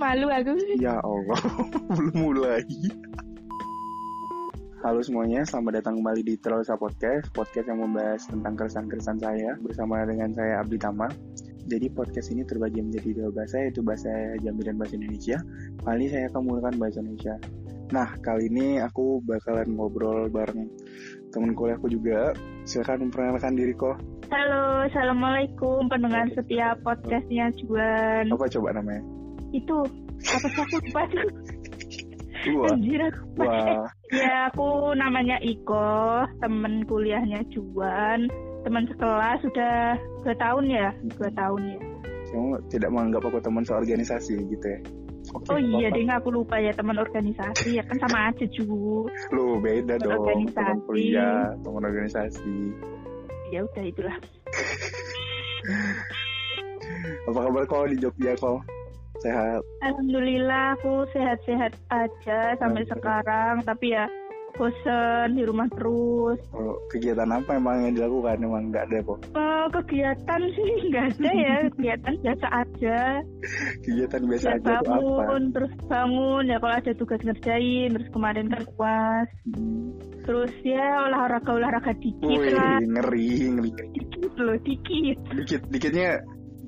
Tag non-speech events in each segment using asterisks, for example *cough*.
Malu aku. Ya Allah, belum *laughs* mulai. Halo semuanya, selamat datang kembali di Trollsa Podcast, podcast yang membahas tentang keresahan-keresahan saya bersama dengan saya Abdi Tama. Jadi podcast ini terbagi menjadi dua bahasa, yaitu bahasa Jambi dan bahasa Indonesia. Kali ini saya akan menggunakan bahasa Indonesia. Nah, kali ini aku bakalan ngobrol bareng temen kuliahku juga. Silakan memperkenalkan diri kok. Halo, assalamualaikum pendengar setia podcastnya Juan. Apa coba namanya? Itu apa sih aku lupa tuh? Wah, Anjir aku wah, *laughs* Ya aku namanya Iko, temen kuliahnya Juan, teman sekelas sudah dua tahun ya, dua tahun ya. kamu tidak menganggap aku teman seorganisasi gitu ya? Oke, Oh iya deh aku lupa ya teman organisasi ya kan sama aja Ju. Lu beda Teman dong, teman organisasi. kuliah, teman organisasi. Ya udah itulah. *laughs* Apa kabar kau di Jogja kau? Sehat? Alhamdulillah aku sehat-sehat aja sampai sekarang tapi ya bosen di rumah terus. Oh, kegiatan apa emang yang dilakukan? Emang nggak ada kok. Eh, kegiatan sih *laughs* nggak ada ya *laughs* kegiatan biasa aja Kegiatan biasa ya aja tuh apa? bangun terus bangun ya kalau ada tugas ngerjain terus kemarin kan uas Hmm. terus ya olahraga olahraga dikit Wih, lah ngeri, ngeri. dikit loh dikit Dikit, dikitnya,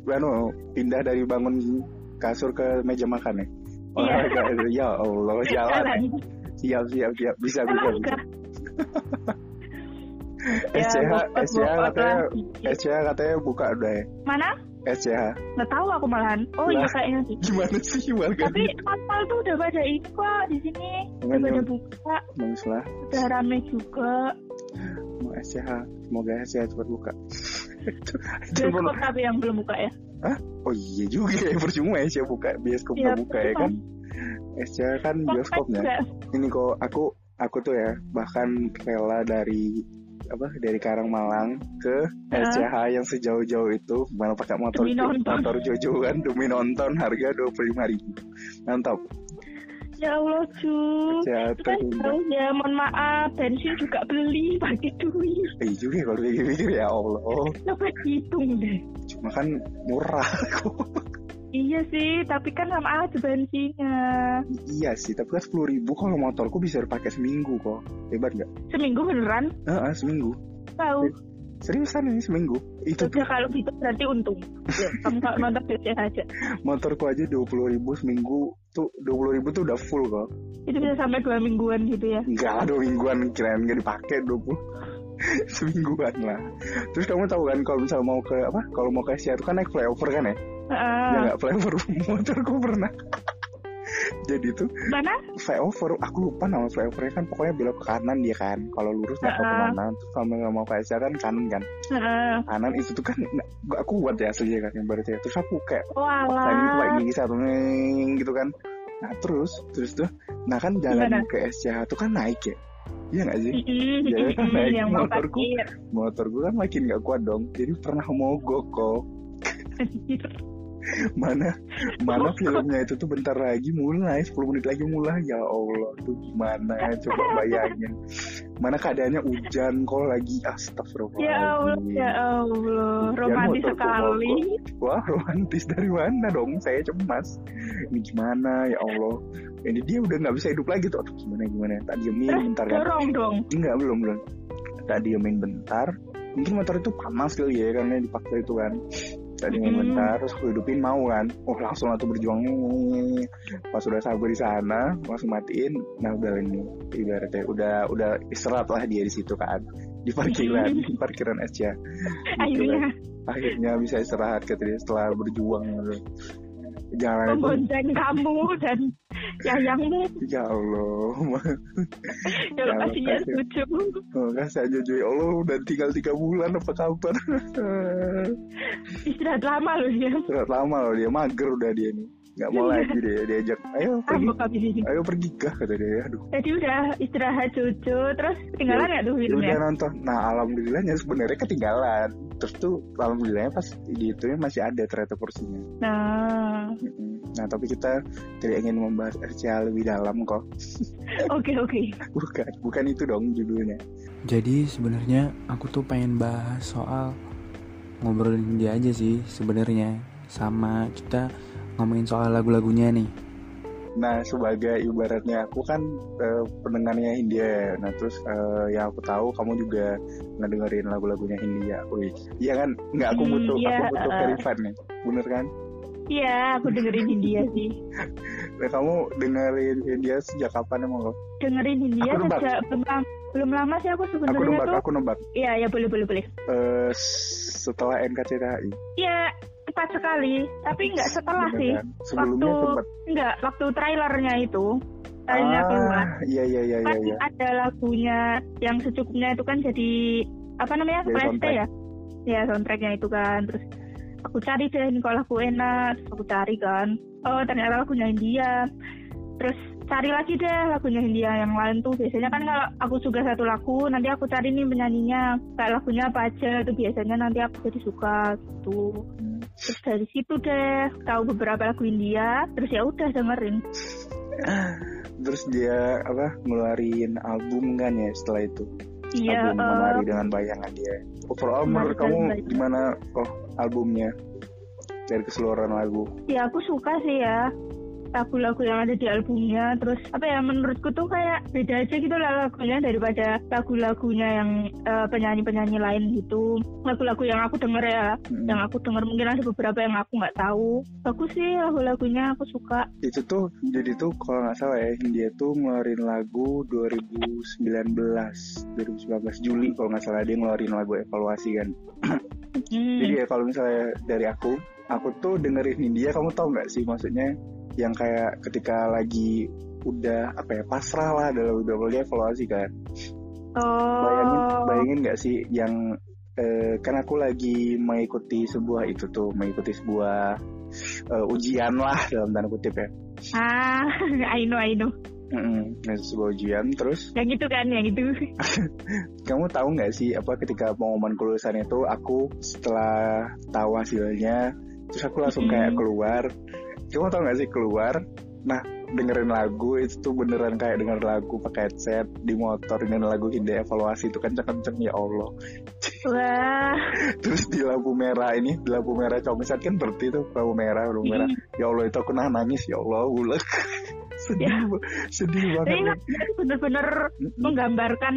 anu, pindah dari bangun kasur ke meja makan ya? Iya. Olahraga, ya Allah, *laughs* jalan. ya. Siap, siap, siap. Bisa, bisa, bisa. olahraga Ya, SCH, SCH katanya. SCH katanya buka udah ya? mana SCH. nggak tahu aku malahan oh iya Lah. kayaknya sih Gimana sih warga? tapi kapal tuh udah pada ini kok di sini udah pada buka bagus lah. udah rame juga Mau SCH, semoga SCH cepat buka. *laughs* Bioskop tapi yang belum buka ya Oh iya juga ya, percuma SCH buka, bioskop nggak buka ya kan? SCH kan bioskopnya. Ini kok aku aku tuh ya bahkan rela dari apa dari Karangmalang ke Ya. SCH yang sejauh-jauh itu malah pakai motor Demi nonton. motor jojo kan demi nonton harga dua puluh lima ribu mantap Ya Allah, Ju. SCH Kan ya, mohon maaf, bensin juga beli pakai duit. eh juga kalau pikir-pikir ya Allah Coba hitung deh. Cuma kan murah kok *laughs* Iya sih, tapi kan sama aja bensinnya. iya sih tapi kan sepuluh ribu kalau motorku bisa dipakai seminggu kok hebat nggak Seminggu beneran? Heeh, seminggu Tahu. seriusan ini seminggu itu tuh Ya kalau gitu berarti untung. Kamu kalau nonton BCA aja. *laughs* motorku aja dua puluh ribu seminggu tuh dua puluh ribu tuh udah full kok Itu bisa sampai dua mingguan gitu ya. Enggak lah dua mingguan kirain nggak dipakai 20 *laughs* semingguan lah. Terus kamu tahu kan kalau misalnya mau ke apa? Kalau mau ke Asia itu kan naik flyover kan ya? Ya Heeh. nggak flyover *laughs* motorku pernah. Jadi tuh Mana? flyover, aku lupa nama flyovernya kan pokoknya belok ke kanan dia kan. Kalau lurus nggak Heeh. ke mana. Terus kalau nggak mau ke Asia kan kanan kan. Heeh. Kanan itu tuh kan nggak kuat ya aslinya kan yang berarti. Terus aku kayak. Tadi itu kayak gigi satu gitu kan. Nah terus terus tuh, nah kan jalan Gimana? ke SCH tuh kan naik ya. Iya nggak sih? Mm-mm, Jadi kan naik yang motorku. parkir. motor gue kan makin gak kuat dong jadi pernah mogok kok *laughs* mana mana filmnya itu tuh bentar lagi mulai 10 menit lagi mulai. Ya Allah tuh gimana? Coba bayangin. Mana keadaannya hujan kok lagi astagfirullahaladzim. Ya Allah, ya Allah, romantis sekali. wah romantis dari mana dong? Saya cemas. Ini gimana? Ya Allah. Ini dia udah nggak bisa hidup lagi tuh. Aduh, gimana gimana? Tak diemin bentar kan dorong dong. Enggak, belum, belum. Tak diemin bentar. Mungkin motor itu panas kali ya, karena dipaksa itu kan. Hmm. bentar, terus aku hidupin mau kan. Oh, langsung lah tuh berjuang. Pas udah sabar di sana, langsung matiin. Nah, udah ini. Ibaratnya udah udah istirahat lah dia di situ kan. Di parkiran, di parkiran aja. Akhirnya Akhirnya bisa istirahat kata dia setelah berjuang. gitu. Jalan itu, membonceng kamu dan yayangmu. ya Allah. Ya Ya, pastinya makasih. setuju. Oh, kasih aja Joy. Ya Allah, udah tinggal tiga bulan apa kabar? Istirahat lama loh dia. Sudah lama loh dia mager udah dia nih. Nggak mau lagi dia diajak. Ayo *laughs* pergi. Ayo pergi kah kata dia. Aduh. Jadi udah istirahat cucu, terus ketinggalan nggak tuh Ya filmnya? udah nonton. Nah alhamdulillahnya sebenarnya ketinggalan. Terus tuh alhamdulillahnya pas di itu masih ada ternyata porsinya. Nah. Nah tapi kita tidak ingin membahas RCA lebih dalam kok. *laughs* oke oke. Bukan, bukan itu dong judulnya. Jadi sebenarnya aku tuh pengen bahas soal ngobrolin dia aja sih sebenarnya sama kita ngomongin soal lagu-lagunya nih. Nah, sebagai ibaratnya aku kan uh, pendengarnya India ya. Nah, terus uh, yang aku tahu kamu juga ngedengerin lagu-lagunya India. Wih, iya kan? Nggak aku Hmm, butuh, iya, aku butuh uh. verifan nih. Bener kan? Iya, aku dengerin India sih. *laughs* Nah, kamu dengerin India sejak kapan emang lo? Dengerin India Aku sejak belum lama, belum lama sih aku Aku sebenarnya nebak, tuh. aku nebak. Iya, ya boleh boleh boleh. Eh, setelah NKCTHI. Iya, cepat sekali. Tapi nggak setelah bener sih. kan? Sebelumnya waktu sempat. nggak waktu trailernya itu. Trailernya keluar. Ah, iya iya iya iya. Kan iya. ada lagunya yang secukupnya itu kan jadi apa namanya? Jadi PST ya. Ya, soundtracknya itu kan. Terus aku cari deh ini kalau lagu enak, terus aku cari kan. Oh, ternyata lagunya India. Terus cari lagi deh lagunya India yang lain tuh biasanya kan kalau aku suka satu lagu nanti aku cari nih penyanyinya kayak lagunya apa aja itu biasanya nanti aku jadi suka gitu Hmm. Terus dari situ deh tahu beberapa lagu India terus ya udah dengerin *sighs* Terus dia apa ngeluarin album kan ya setelah itu. iya album eh, menari dengan bayangan dia. Overall menurut kamu bayangan. gimana oh albumnya dari keseluruhan lagu? ya aku suka sih ya lagu-lagu yang ada di albumnya terus apa ya menurutku tuh kayak beda aja gitu lah lagunya daripada lagu-lagunya yang eh, penyanyi-penyanyi lain gitu lagu-lagu yang aku denger ya Hmm. yang aku denger mungkin ada beberapa yang aku nggak tahu bagus sih lagu-lagunya aku suka Itu tuh jadi tuh kalau nggak salah ya dia tuh ngeluarin lagu 2019 2019 Juli kalau nggak salah dia ngeluarin lagu evaluasi kan. Hmm. Jadi ya kalau misalnya dari aku, aku tuh dengerin India, kamu tahu nggak sih maksudnya yang kayak ketika lagi udah apa ya pasrah lah dalam udah dia evaluasi kan. Bayangin, oh bayangin nggak sih yang eh, kan aku lagi mengikuti sebuah itu tuh, mengikuti sebuah eh, ujian lah dalam tanda kutip ya. ah *laughs* I know I know Mm-mm, nah, sebuah ujian terus yang itu kan yang itu *laughs* kamu tahu nggak sih apa ketika pengumuman kelulusan itu aku setelah tahu hasilnya terus aku langsung Mm. kayak keluar kamu tahu nggak sih keluar nah dengerin lagu itu tuh beneran kayak denger lagu pakai headset di motor dengan lagu Hindia evaluasi itu kenceng-kenceng ya Allah. *laughs* Wah. Terus di lampu merah ini di lampu merah comisan kan berarti tuh lampu merah lampu merah. Ya Allah itu aku nah nangis ya Allah ulek *laughs* sedih Ya. sedih banget bener-bener menggambarkan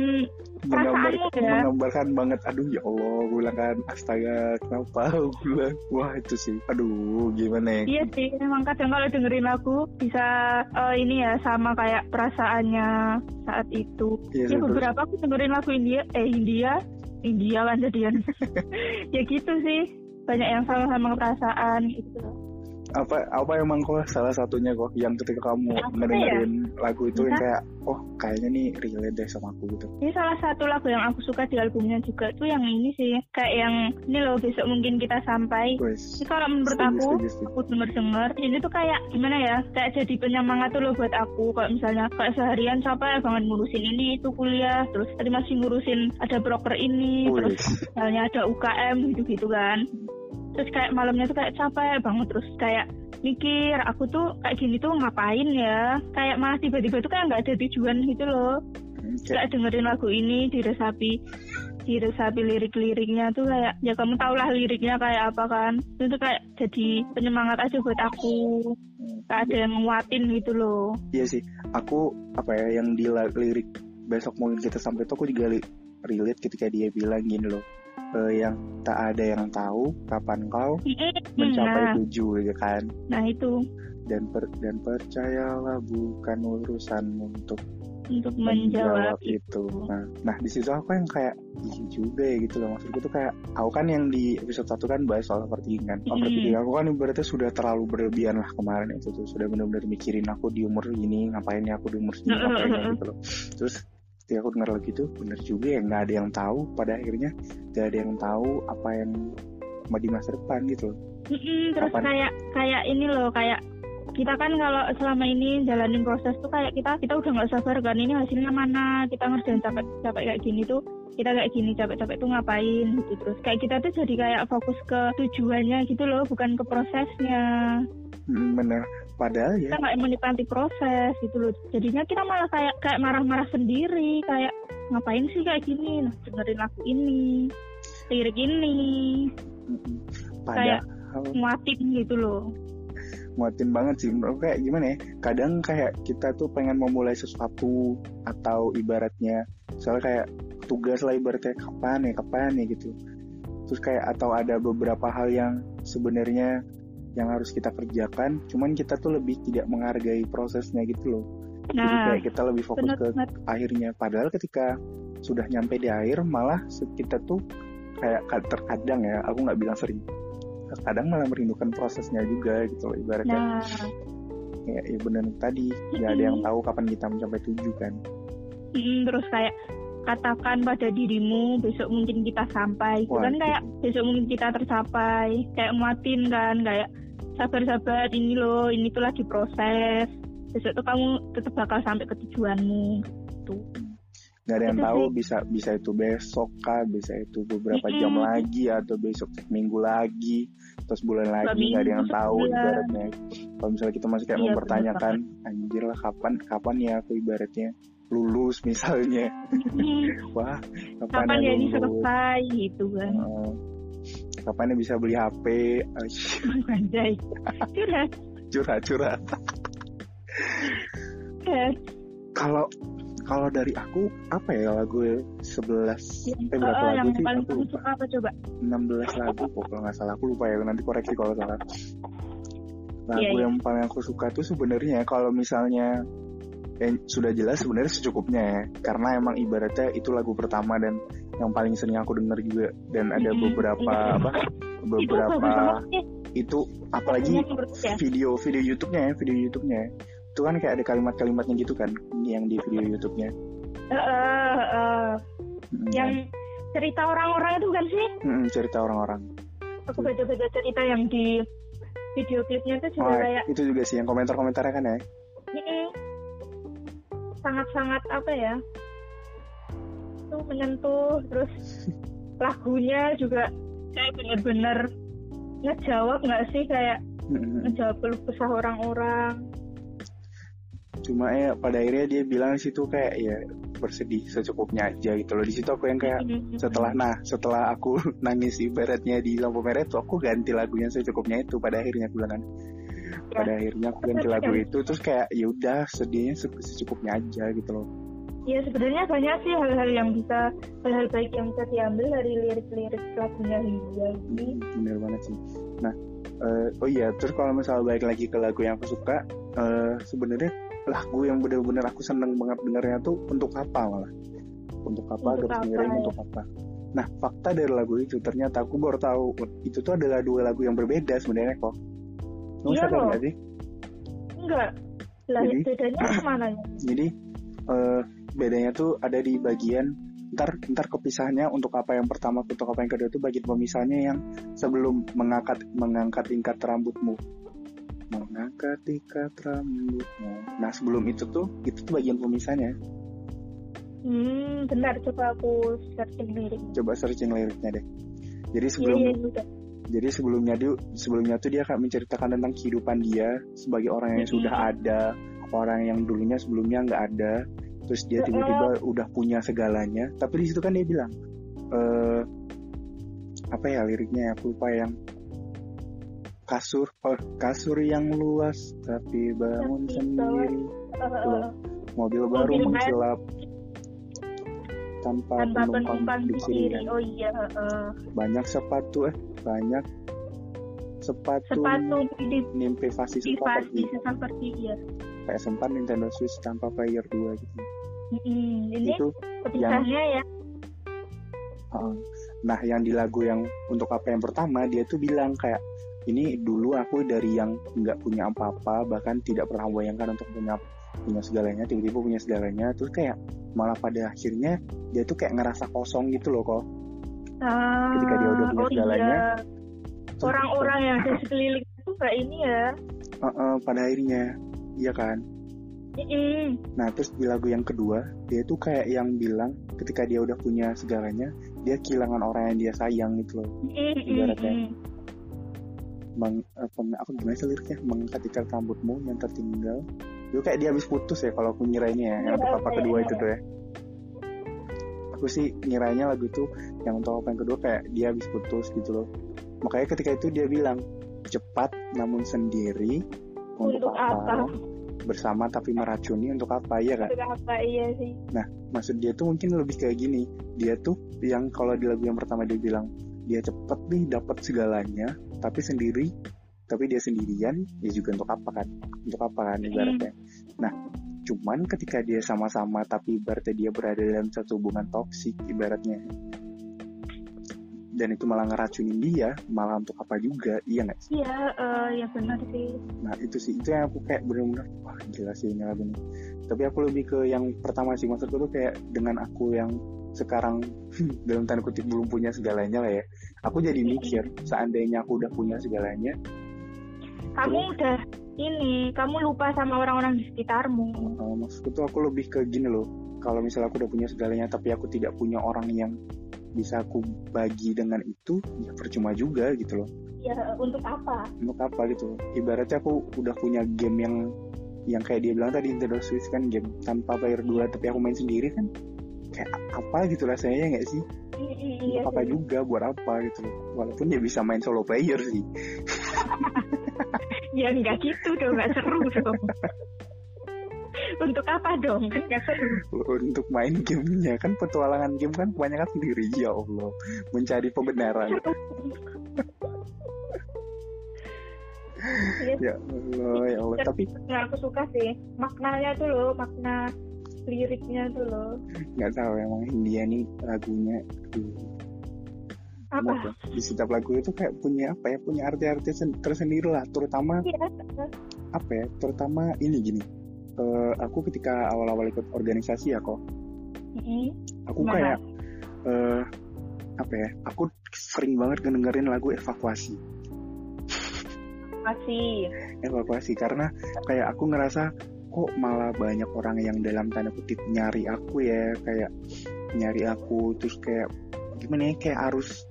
menggambar, perasaanmu ya. menggambarkan banget aduh ya Allah gue bilang kan astaga kenapa *laughs* gue bilang wah itu sih aduh gimana ya Iya sih, emang kadang kalau dengerin lagu bisa eh, ini ya sama kayak perasaannya saat itu. Iya, ya beberapa aku dengerin lagu India, eh India, India kan jadian. *laughs* ya gitu sih, banyak yang sama sama perasaan gitu. Apa apa emang kok salah satunya kok yang ketika kamu Apa ya? lagu itu yang kayak oh kayaknya nih relate deh sama aku gitu Ini salah satu lagu yang aku suka di albumnya juga tuh yang ini sih, kayak yang ini loh besok mungkin kita sampai. Ini kalau menurut Setuju, aku, setuju, setuju. aku denger-denger, ini tuh kayak gimana ya, kayak jadi penyemangat tuh loh buat aku. Kayak misalnya kayak seharian capek banget ngurusin ini itu kuliah, terus tadi masih ngurusin ada broker ini, terus Wes. misalnya ada UKM gitu-gitu kan. Terus kayak malamnya tuh kayak capek banget, terus kayak mikir aku tuh kayak gini tuh ngapain ya? Kayak malah tiba-tiba tuh kayak nggak ada tujuan gitu loh. Kayak dengerin lagu ini diresapi diresapi lirik-liriknya tuh kayak ya kamu tau lah liriknya kayak apa kan? Itu kayak jadi penyemangat aja buat aku. Kayak ada yang nguatin gitu loh. Iya sih. Aku apa ya yang di lirik besok mungkin kita sampai itu aku juga relate ketika dia bilang gini loh eh, yang tak ada yang tahu kapan kau mencapai nah, tujuh gitu kan nah itu dan per, dan percayalah bukan urusan untuk untuk menjawab itu. itu Nah, nah di situ aku yang kayak iya juga ya gitu loh maksudku tuh kayak aku kan yang di episode satu kan bahas soal overthinking kan. Mm. Overthinking aku kan ibaratnya sudah terlalu berlebihan lah kemarin itu tuh sudah benar-benar mikirin aku di umur ini ngapain ya aku di umur segini Mm, ngapain ya mm, mm. gitu loh. Terus ketika aku dengar lagi tuh bener juga ya nggak ada yang tahu pada akhirnya nggak ada yang tahu apa yang mau di masa depan gitu loh. Mm-mm, terus Kapan? kayak kayak ini loh kayak kita kan kalau selama ini jalanin proses tuh kayak kita kita udah nggak sabar kan ini hasilnya mana kita ngerjain capek capek kayak gini tuh kita kayak gini capek-capek tuh ngapain gitu terus kayak kita tuh jadi kayak fokus ke tujuannya gitu loh bukan ke prosesnya Mm, bener. Padahal ya. Kita nggak menikmati proses gitu loh. Jadinya kita malah kayak kayak marah-marah sendiri kayak ngapain sih kayak gini? Nah dengerin lagu ini lirik ini mm, Kayak- nguatin gitu loh. Nguatin banget sih menurut kayak gimana ya? Kadang kayak kita tuh pengen memulai sesuatu atau ibaratnya soalnya kayak tugas lah ibaratnya kapan ya kapan ya gitu. Terus kayak atau ada beberapa hal yang sebenarnya yang harus kita kerjakan cuman kita tuh lebih tidak menghargai prosesnya gitu loh. Jadi Nah, kayak kita lebih fokus benar ke banget. akhirnya. Padahal ketika sudah nyampe di akhir malah kita tuh kayak ka- terkadang ya aku nggak bilang sering kadang malah merindukan prosesnya juga gitu loh ibaratnya. Nah, ya, ya benar tadi nggak ada yang tahu kapan kita mencapai tujuan kan. Mm, terus kayak katakan pada dirimu besok mungkin kita sampai. Itu kan kayak besok mungkin kita tercapai. Kayak nguatin kan kayak sabar-sabar ini loh, ini tuh lagi proses. Besok tuh kamu tetap bakal sampai ke tujuanmu. Gitu. nggak ada yang Itu tahu sih. bisa bisa itu besok kah bisa itu beberapa jam Mm-mm. lagi atau besok minggu lagi terus bulan lagi nggak ada yang tahu sebulan. ibaratnya kalau misalnya kita masih kayak Iya, mempertanyakan anjir lah kapan kapan ya aku ibaratnya lulus misalnya *laughs* wah kapan, Kapan ya ini lulus? selesai gitu kan. Eh, kapan ya bisa beli HP *laughs* Anjay. Curhat. curhat curhat Ya. kalau kalau dari aku apa ya lagu 11 Yang, eh berapa oh, yang lagu sih paling aku suka apa coba? 16 lagu kok kalau nggak salah aku lupa ya nanti koreksi kalau salah lagu Iya, iya. yang paling aku suka tuh sebenarnya kalau misalnya yang sudah jelas sebenarnya secukupnya ya. Karena emang ibaratnya itu lagu pertama dan yang paling sering aku denger juga. Dan ada beberapa iya. apa beberapa itu apalagi menurut ya. video video YouTube-nya ya video YouTube-nya. Itu kan kayak ada kalimat-kalimatnya gitu kan yang di video YouTube-nya. Eh, eh, eh. Mm, yang cerita orang-orang itu kan sih? Mm, cerita orang-orang. Aku baca-baca cerita yang di video klipnya itu oh, juga kayak itu juga sih yang komentar-komentarnya kan ya? Mm, sangat-sangat apa ya itu menyentuh terus *laughs* lagunya juga kayak bener-bener ngejawab nggak sih? Kayak ngejawab keluh kesah orang-orang. Cuma ya pada akhirnya dia bilang di situ kayak ya bersedih secukupnya aja gitu loh. Di situ aku yang kayak setelah nah setelah aku *laughs* nangis ibaratnya di lampu merah tuh aku ganti lagunya secukupnya itu pada akhirnya aku bilang kan. Ya. Pada akhirnya aku ganti lagu itu terus kayak ya udah sedihnya se- secukupnya aja gitu loh. Ya sebenarnya banyak sih hal-hal yang bisa hal-hal baik yang bisa diambil dari lirik-lirik lagunya Hindia ini. Hmm, bener banget sih. Nah eh, oh iya terus kalau misalnya balik lagi ke lagu yang aku suka eh, sebenarnya lagu yang bener-bener aku seneng banget dengernya tuh untuk apa malah. Untuk apa Untuk garis miring ya? untuk apa. Nah fakta dari lagu itu ternyata aku baru tahu itu tuh adalah dua lagu yang berbeda sebenarnya kok kamu Iya sadar sih? Enggak lah Jadi? bedanya *clears throat* ke mana ya? jadi eh, bedanya tuh ada di bagian ntar ntar kepisahnya untuk apa yang pertama untuk apa yang kedua itu bagian pemisahnya yang sebelum mengangkat mengangkat tingkat rambutmu. Mengangkat tingkat rambutmu. Nah sebelum itu tuh itu tuh bagian pemisahnya hmm benar coba aku searching lirik coba searching liriknya deh. Jadi iya sebelum iya juga jadi sebelumnya dia sebelumnya tuh dia akan menceritakan tentang kehidupan dia sebagai orang yang sudah ada orang yang dulunya sebelumnya nggak ada terus dia tiba-tiba udah punya segalanya. Tapi di situ kan dia bilang eh apa ya liriknya ya aku lupa yang kasur oh, kasur yang luas tapi bangun Tapi sendiri. Tuh. mobil baru Mobil baru. mengkilap tanpa, tanpa penumpang penumpang di kiri kiri kan. oh iya eh. banyak sepatu eh banyak sepatu, sepatu di sempat di pergi. seperti iya. PS4 Nintendo Switch tanpa player 2 gitu. Mm, ini itu kepisahnya ya. Uh, nah yang di lagu yang untuk apa yang pertama dia tuh bilang kayak ini dulu aku dari yang nggak punya apa-apa bahkan tidak pernah membayangkan untuk punya punya segalanya tiba-tiba punya segalanya terus kayak malah pada akhirnya dia tuh kayak ngerasa kosong gitu loh kok Ah, Ketika dia udah punya oh segalanya, iya. Orang-orang yang ada *laughs* sekeliling itu kayak ini ya Uh, uh, pada akhirnya iya kan Mm-mm. Nah terus di lagu yang kedua dia tuh kayak yang bilang ketika dia udah punya segalanya dia kehilangan orang yang dia sayang gitu loh. Ibaratnya. Meng, apa, apa gimana sih liriknya? Mengangkat ikat rambutmu yang tertinggal. Itu kayak dia habis putus ya kalau aku ngirainya ya. Yang untuk apa Iya, kedua iya, itu tuh ya. Aku sih ngirainya lagu itu yang untuk apa yang kedua kayak dia habis putus gitu loh. Makanya ketika itu dia bilang cepat namun sendiri Untuk apa? bersama tapi meracuni untuk apa ya kan Untuk apa iya sih? maksud dia tuh mungkin lebih kayak gini dia tuh yang kalau di lagu yang pertama dia bilang dia cepet nih dapat segalanya tapi sendiri tapi dia sendirian ya juga untuk apa kan? Untuk apa kan ibaratnya? Nah cuman ketika dia sama-sama tapi ibaratnya dia berada dalam satu hubungan toksik ibaratnya dan itu malah ngeracunin dia malah untuk apa juga iya nggak sih? Iya, eh, ya benar sih. nah itu sih. Itu yang aku kayak bener-bener wah gila sih ini lagu nih tapi aku lebih ke yang pertama sih maksudku tuh kayak dengan aku yang sekarang *laughs* dalam tanda kutip belum punya segalanya lah ya. Aku jadi mikir seandainya aku udah punya segalanya Kamu udah ini, kamu lupa sama orang-orang di sekitarmu. uh, maksudku tuh aku lebih ke gini loh kalau misalnya aku udah punya segalanya tapi aku tidak punya orang yang bisa aku bagi dengan itu ya percuma juga gitu loh Ya untuk apa? untuk apa gitu ibaratnya aku udah punya game yang yang kayak dia bilang tadi Nintendo Switch kan game tanpa player dua tapi aku main sendiri kan kayak apa gitu rasanya ya nggak sih Iya. untuk apa sih. juga buat apa gitu loh walaupun dia bisa main solo player sih *laughs* Ya nggak gitu dong, nggak seru *laughs* dong. Untuk apa dong? Kan nggak seru. untuk main gamenya kan petualangan game kan kebanyakan sendiri ya Allah mencari pembenaran Iya, ya Allah ya Allah tapi yang aku suka sih maknanya tuh loh, makna liriknya tuh loh. nggak tahu emang India nih lagunya aduh, Apa? di setiap lagu itu kayak punya apa ya punya arti-arti sen- tersendiri lah terutama Iya. apa ya terutama ini gini eh, aku ketika awal-awal ikut organisasi ya kok Mm-mm. aku kayak eh apa ya aku sering banget ngedengerin lagu evakuasi Masih. evakuasi karena kayak aku ngerasa kok malah banyak orang yang dalam tanda kutip nyari aku ya kayak nyari aku terus kayak gimana ya kayak harus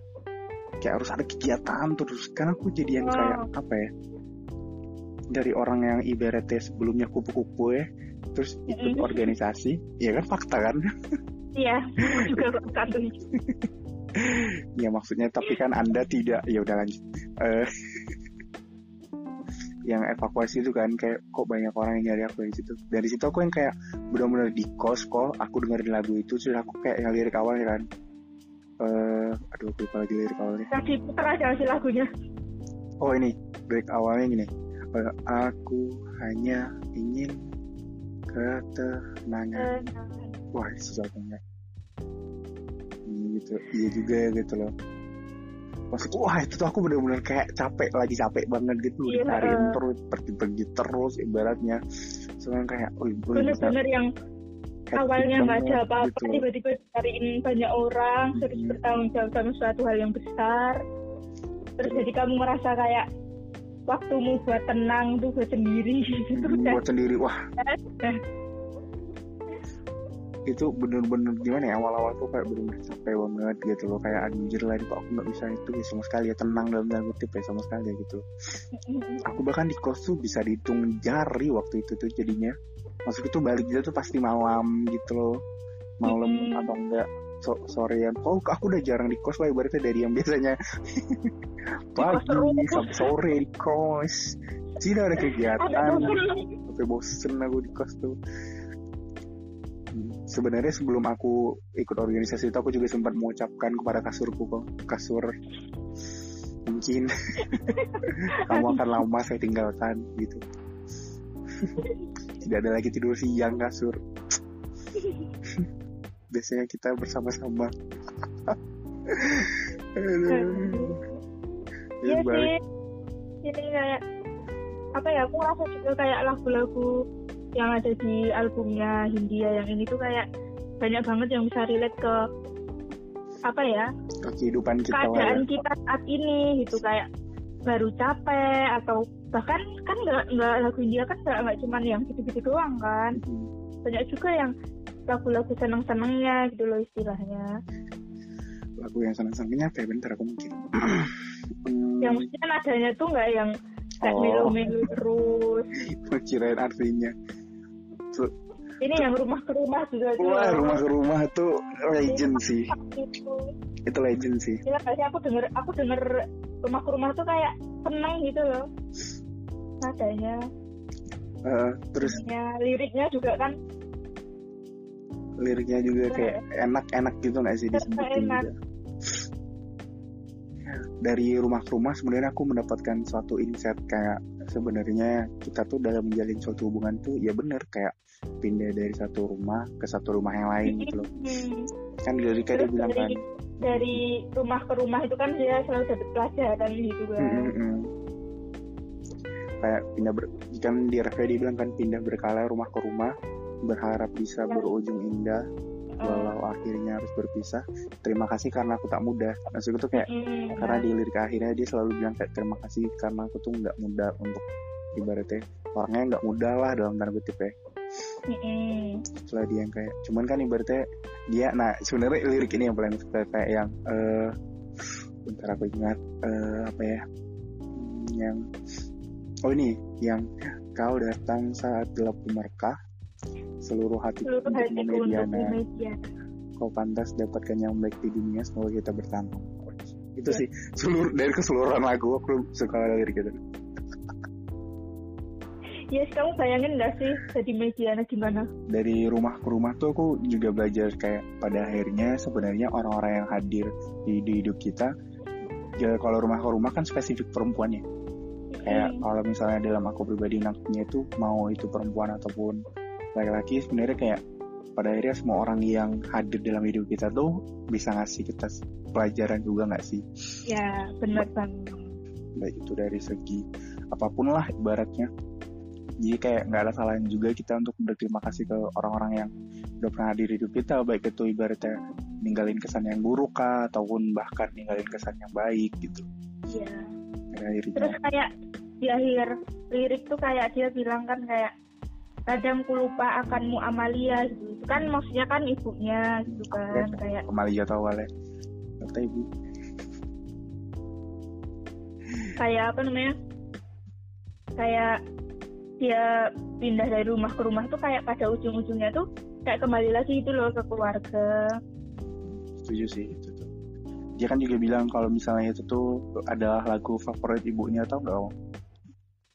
kayak harus ada kegiatan terus kan aku jadi yang kayak apa ya dari orang yang ibaratnya sebelumnya kupu-kupu ya terus ikut Mm-mm. organisasi ya kan fakta kan? Iya, juga satu. *laughs* ya maksudnya tapi kan anda tidak ya udah lanjut. Eh, *laughs* yang evakuasi itu kan kayak kok banyak orang yang nyari aku dari situ. Dari situ aku yang kayak benar-benar di kos kok aku dengerin lagu itu terus aku kayak yang lirik awalnya kan eh aduh aku lupa lagi lirik awalnya. Yang diputar aja sih lagunya. oh ini lirik awalnya gini. Eh, aku hanya ingin ketenangan. Eh, wah susah banget. Ini gitu iya juga ya gitu loh. Maksudku wah itu tuh aku bener-bener kayak capek lagi capek banget gitu. Iya, dicariin eh. terus pergi-pergi terus ibaratnya. Soalnya kayak oh gue bisa Bener-bener yang awalnya nggak ada apa-apa, gitu. tiba-tiba dicariin banyak orang, terus Mhm. bertanggung jawab sama suatu hal yang besar. Terus jadi kamu merasa kayak waktumu buat tenang tuh buat sendiri. *laughs* Gitu Hmm, buat sendiri wah. itu bener-bener gimana ya awal-awal tuh kayak bener-bener capek banget gitu loh. Kayak anjir lah kok aku nggak bisa itu ya sama sekali ya tenang dalam tanda kutip ya sama sekali ya gitu aku bahkan di kos tuh bisa dihitung jari waktu itu tuh jadinya maksudku tuh balik dia tuh pasti malam gitu loh. Malam Mm-mm. atau enggak so- sorean. Oh aku udah jarang di kos lah ibaratnya dari yang biasanya. *laughs* Pagi sampai sore di kos. Tidak ada kegiatan. Sampai bosen aku di kos tuh. Hmm, sebenarnya sebelum aku ikut organisasi itu aku juga sempat mengucapkan kepada kasurku kok. Kasur mungkin. *laughs* Kamu akan lama saya tinggalkan gitu *laughs* tidak ada lagi tidur siang kasur *laughs* biasanya kita bersama-sama. *laughs* Iya Ya, sih. Ini kayak apa ya? Aku ngerasa juga kayak lagu-lagu yang ada di albumnya Hindia yang ini tuh kayak banyak banget yang bisa relate ke apa ya ke kehidupan kita ya. keadaan kita saat ini gitu kayak baru capek atau bahkan kan nggak nggak lagu India kan nggak nggak cuman yang gitu-gitu doang kan. Hmm. banyak juga yang lagu-lagu seneng-senengnya gitu loh istilahnya. Lagu yang senang-senangnya apa ya bentar aku mungkin. *clears throat* Hmm, yang mestinya nadanya tuh nggak yang kayak Oh. melo-melo terus. *laughs* Kirain artinya. Ini yang rumah ke rumah juga tuh wah rumah ke rumah tuh legend sih. Itu itu legend sih. Gila sih? Aku denger aku denger rumah ke rumah tuh kayak seneng gitu loh nadanya Eh, terus Ya, liriknya juga kan liriknya juga kayak enak-enak gitu nggak sih disebutin Enak. juga dari rumah ke rumah sebenarnya aku mendapatkan suatu insight kayak sebenarnya kita tuh dalam menjalin suatu hubungan tuh ya bener kayak pindah dari satu rumah ke satu rumah yang lain gitu loh Hmm. kan bilang kan dari, dari rumah ke rumah itu kan dia selalu dapat pelajaran gitu kan. Kayak pindah ber, kan di dia bilang kan pindah berkala rumah ke rumah berharap bisa Ya. berujung indah walau akhirnya harus berpisah. Terima kasih karena aku tak mudah. Maksudku tuh kayak Hmm, karena di lirik akhirnya dia selalu bilang kayak terima kasih karena aku tuh nggak mudah untuk ibaratnya. Orangnya nggak mudah lah dalam tanda kutip ya. Hmm, setelah dia yang kayak cuman kan ibaratnya dia nah sebenarnya lirik ini yang paling suka kayak yang eh bentar aku ingat eh apa ya? Hmm, yang oh ini yang kau datang saat gelap merekah seluruh hatiku seluruh untuk hatiku kau pantas dapatkan yang baik di dunia semoga kita bertahan itu Ya. sih seluruh dari keseluruhan lagu aku suka lirik gitu Yes, kamu bayangin nggak sih jadi mediana gimana? dari rumah ke rumah tuh aku juga belajar kayak pada akhirnya sebenarnya orang-orang yang hadir di, di hidup kita ya kalau rumah ke rumah kan spesifik perempuannya kayak Hmm, kalau misalnya dalam aku pribadi nangkepnya itu mau itu perempuan ataupun laki-laki sebenarnya kayak pada akhirnya semua orang yang hadir dalam hidup kita tuh bisa ngasih kita pelajaran juga nggak sih ya benar banget. baik itu dari segi apa pun lah ibaratnya jadi kayak nggak ada salahnya juga kita untuk berterima kasih ke orang-orang yang udah pernah hadir di hidup kita baik itu ibaratnya ninggalin kesan yang buruk kah ataupun bahkan ninggalin kesan yang baik gitu Iya. Akhirnya Terus kayak di akhir lirik tuh kayak dia bilang kan kayak kadang ku lupa akanmu Amalia gitu. Itu kan maksudnya kan ibunya gitu kan kayak kembali jatuh awalnya kata ibu kayak apa namanya? Kayak dia pindah dari rumah ke rumah tuh kayak pada ujung-ujungnya tuh kayak kembali lagi itu loh ke keluarga. setuju sih itu dia kan juga bilang kalau misalnya itu tuh adalah lagu favorit ibunya tau nggak Om?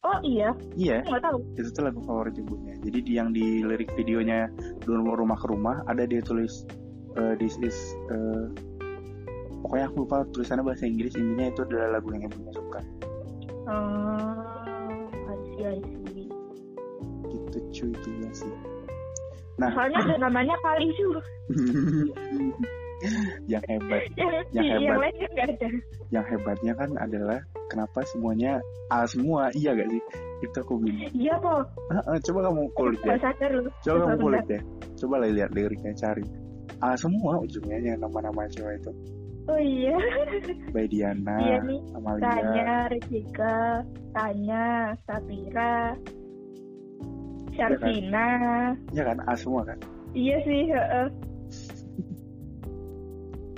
Oh iya, iya aku nggak tahu. itu tuh lagu favorit ibunya jadi di yang di lirik videonya dulu rumah ke rumah ada dia tulis eh, this is eh, pokoknya aku lupa tulisannya bahasa Inggris intinya itu adalah lagu yang ibunya suka Oh, I see, I see. gitu cuy itu sih nah Soalnya ada namanya kali juga. *laughs* yang hebat. Yang, Yang yang hebat. lain kan nggak ada. yang hebatnya kan adalah kenapa semuanya A semua? Iya gak sih? Itu aku bingung. Iya po, coba kamu kulik ya coba kamu kulik ya coba lah lihat liriknya cari. A semua ujungnya yang nama-nama cewek itu. Oh iya, Bay Diana iya nih. Amalia. Tanya, Regika, Tanya, Sapira, Syarvina. ya kan? A semua kan? Iya sih, heeh.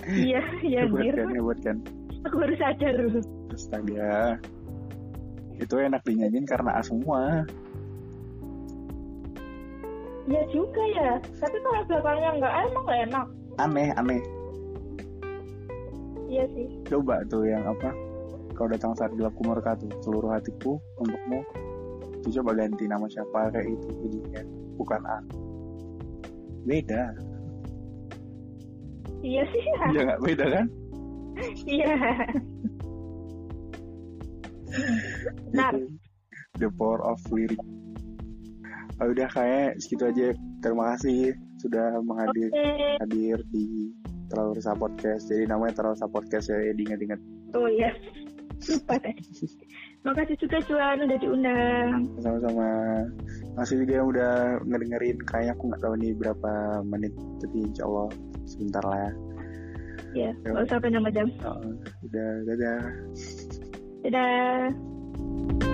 Iya, iya anjir. kan hebat kan Aku baru sadar loh. astaga itu enak dinyanyiin karena A semua Iya juga ya. Tapi kalau belakangnya nggak, emang nggak enak. aneh aneh Iya sih. coba tuh yang apa kau datang saat gelap kumurka tuh seluruh hatiku untukmu tuh coba ganti nama siapa kayak itu jadinya bukan A beda Iya sih. iya nggak beda kan Iya. Benar. The power of lirik oh, udah kayak segitu aja terima kasih sudah menghadir Oke. hadir di Terlalu Resah Podcast jadi namanya Terlalu Resah Podcast ya diingat-ingat Oh iya. Lupa deh. Makasih juga Juan udah diundang. sama-sama masih juga yang udah ngedengerin kayaknya aku nggak tahu nih berapa menit tapi insya Allah sebentar lah ya. Iya, kalau usah sampai nama jam. Uh, dadah. Dadah. Dadah.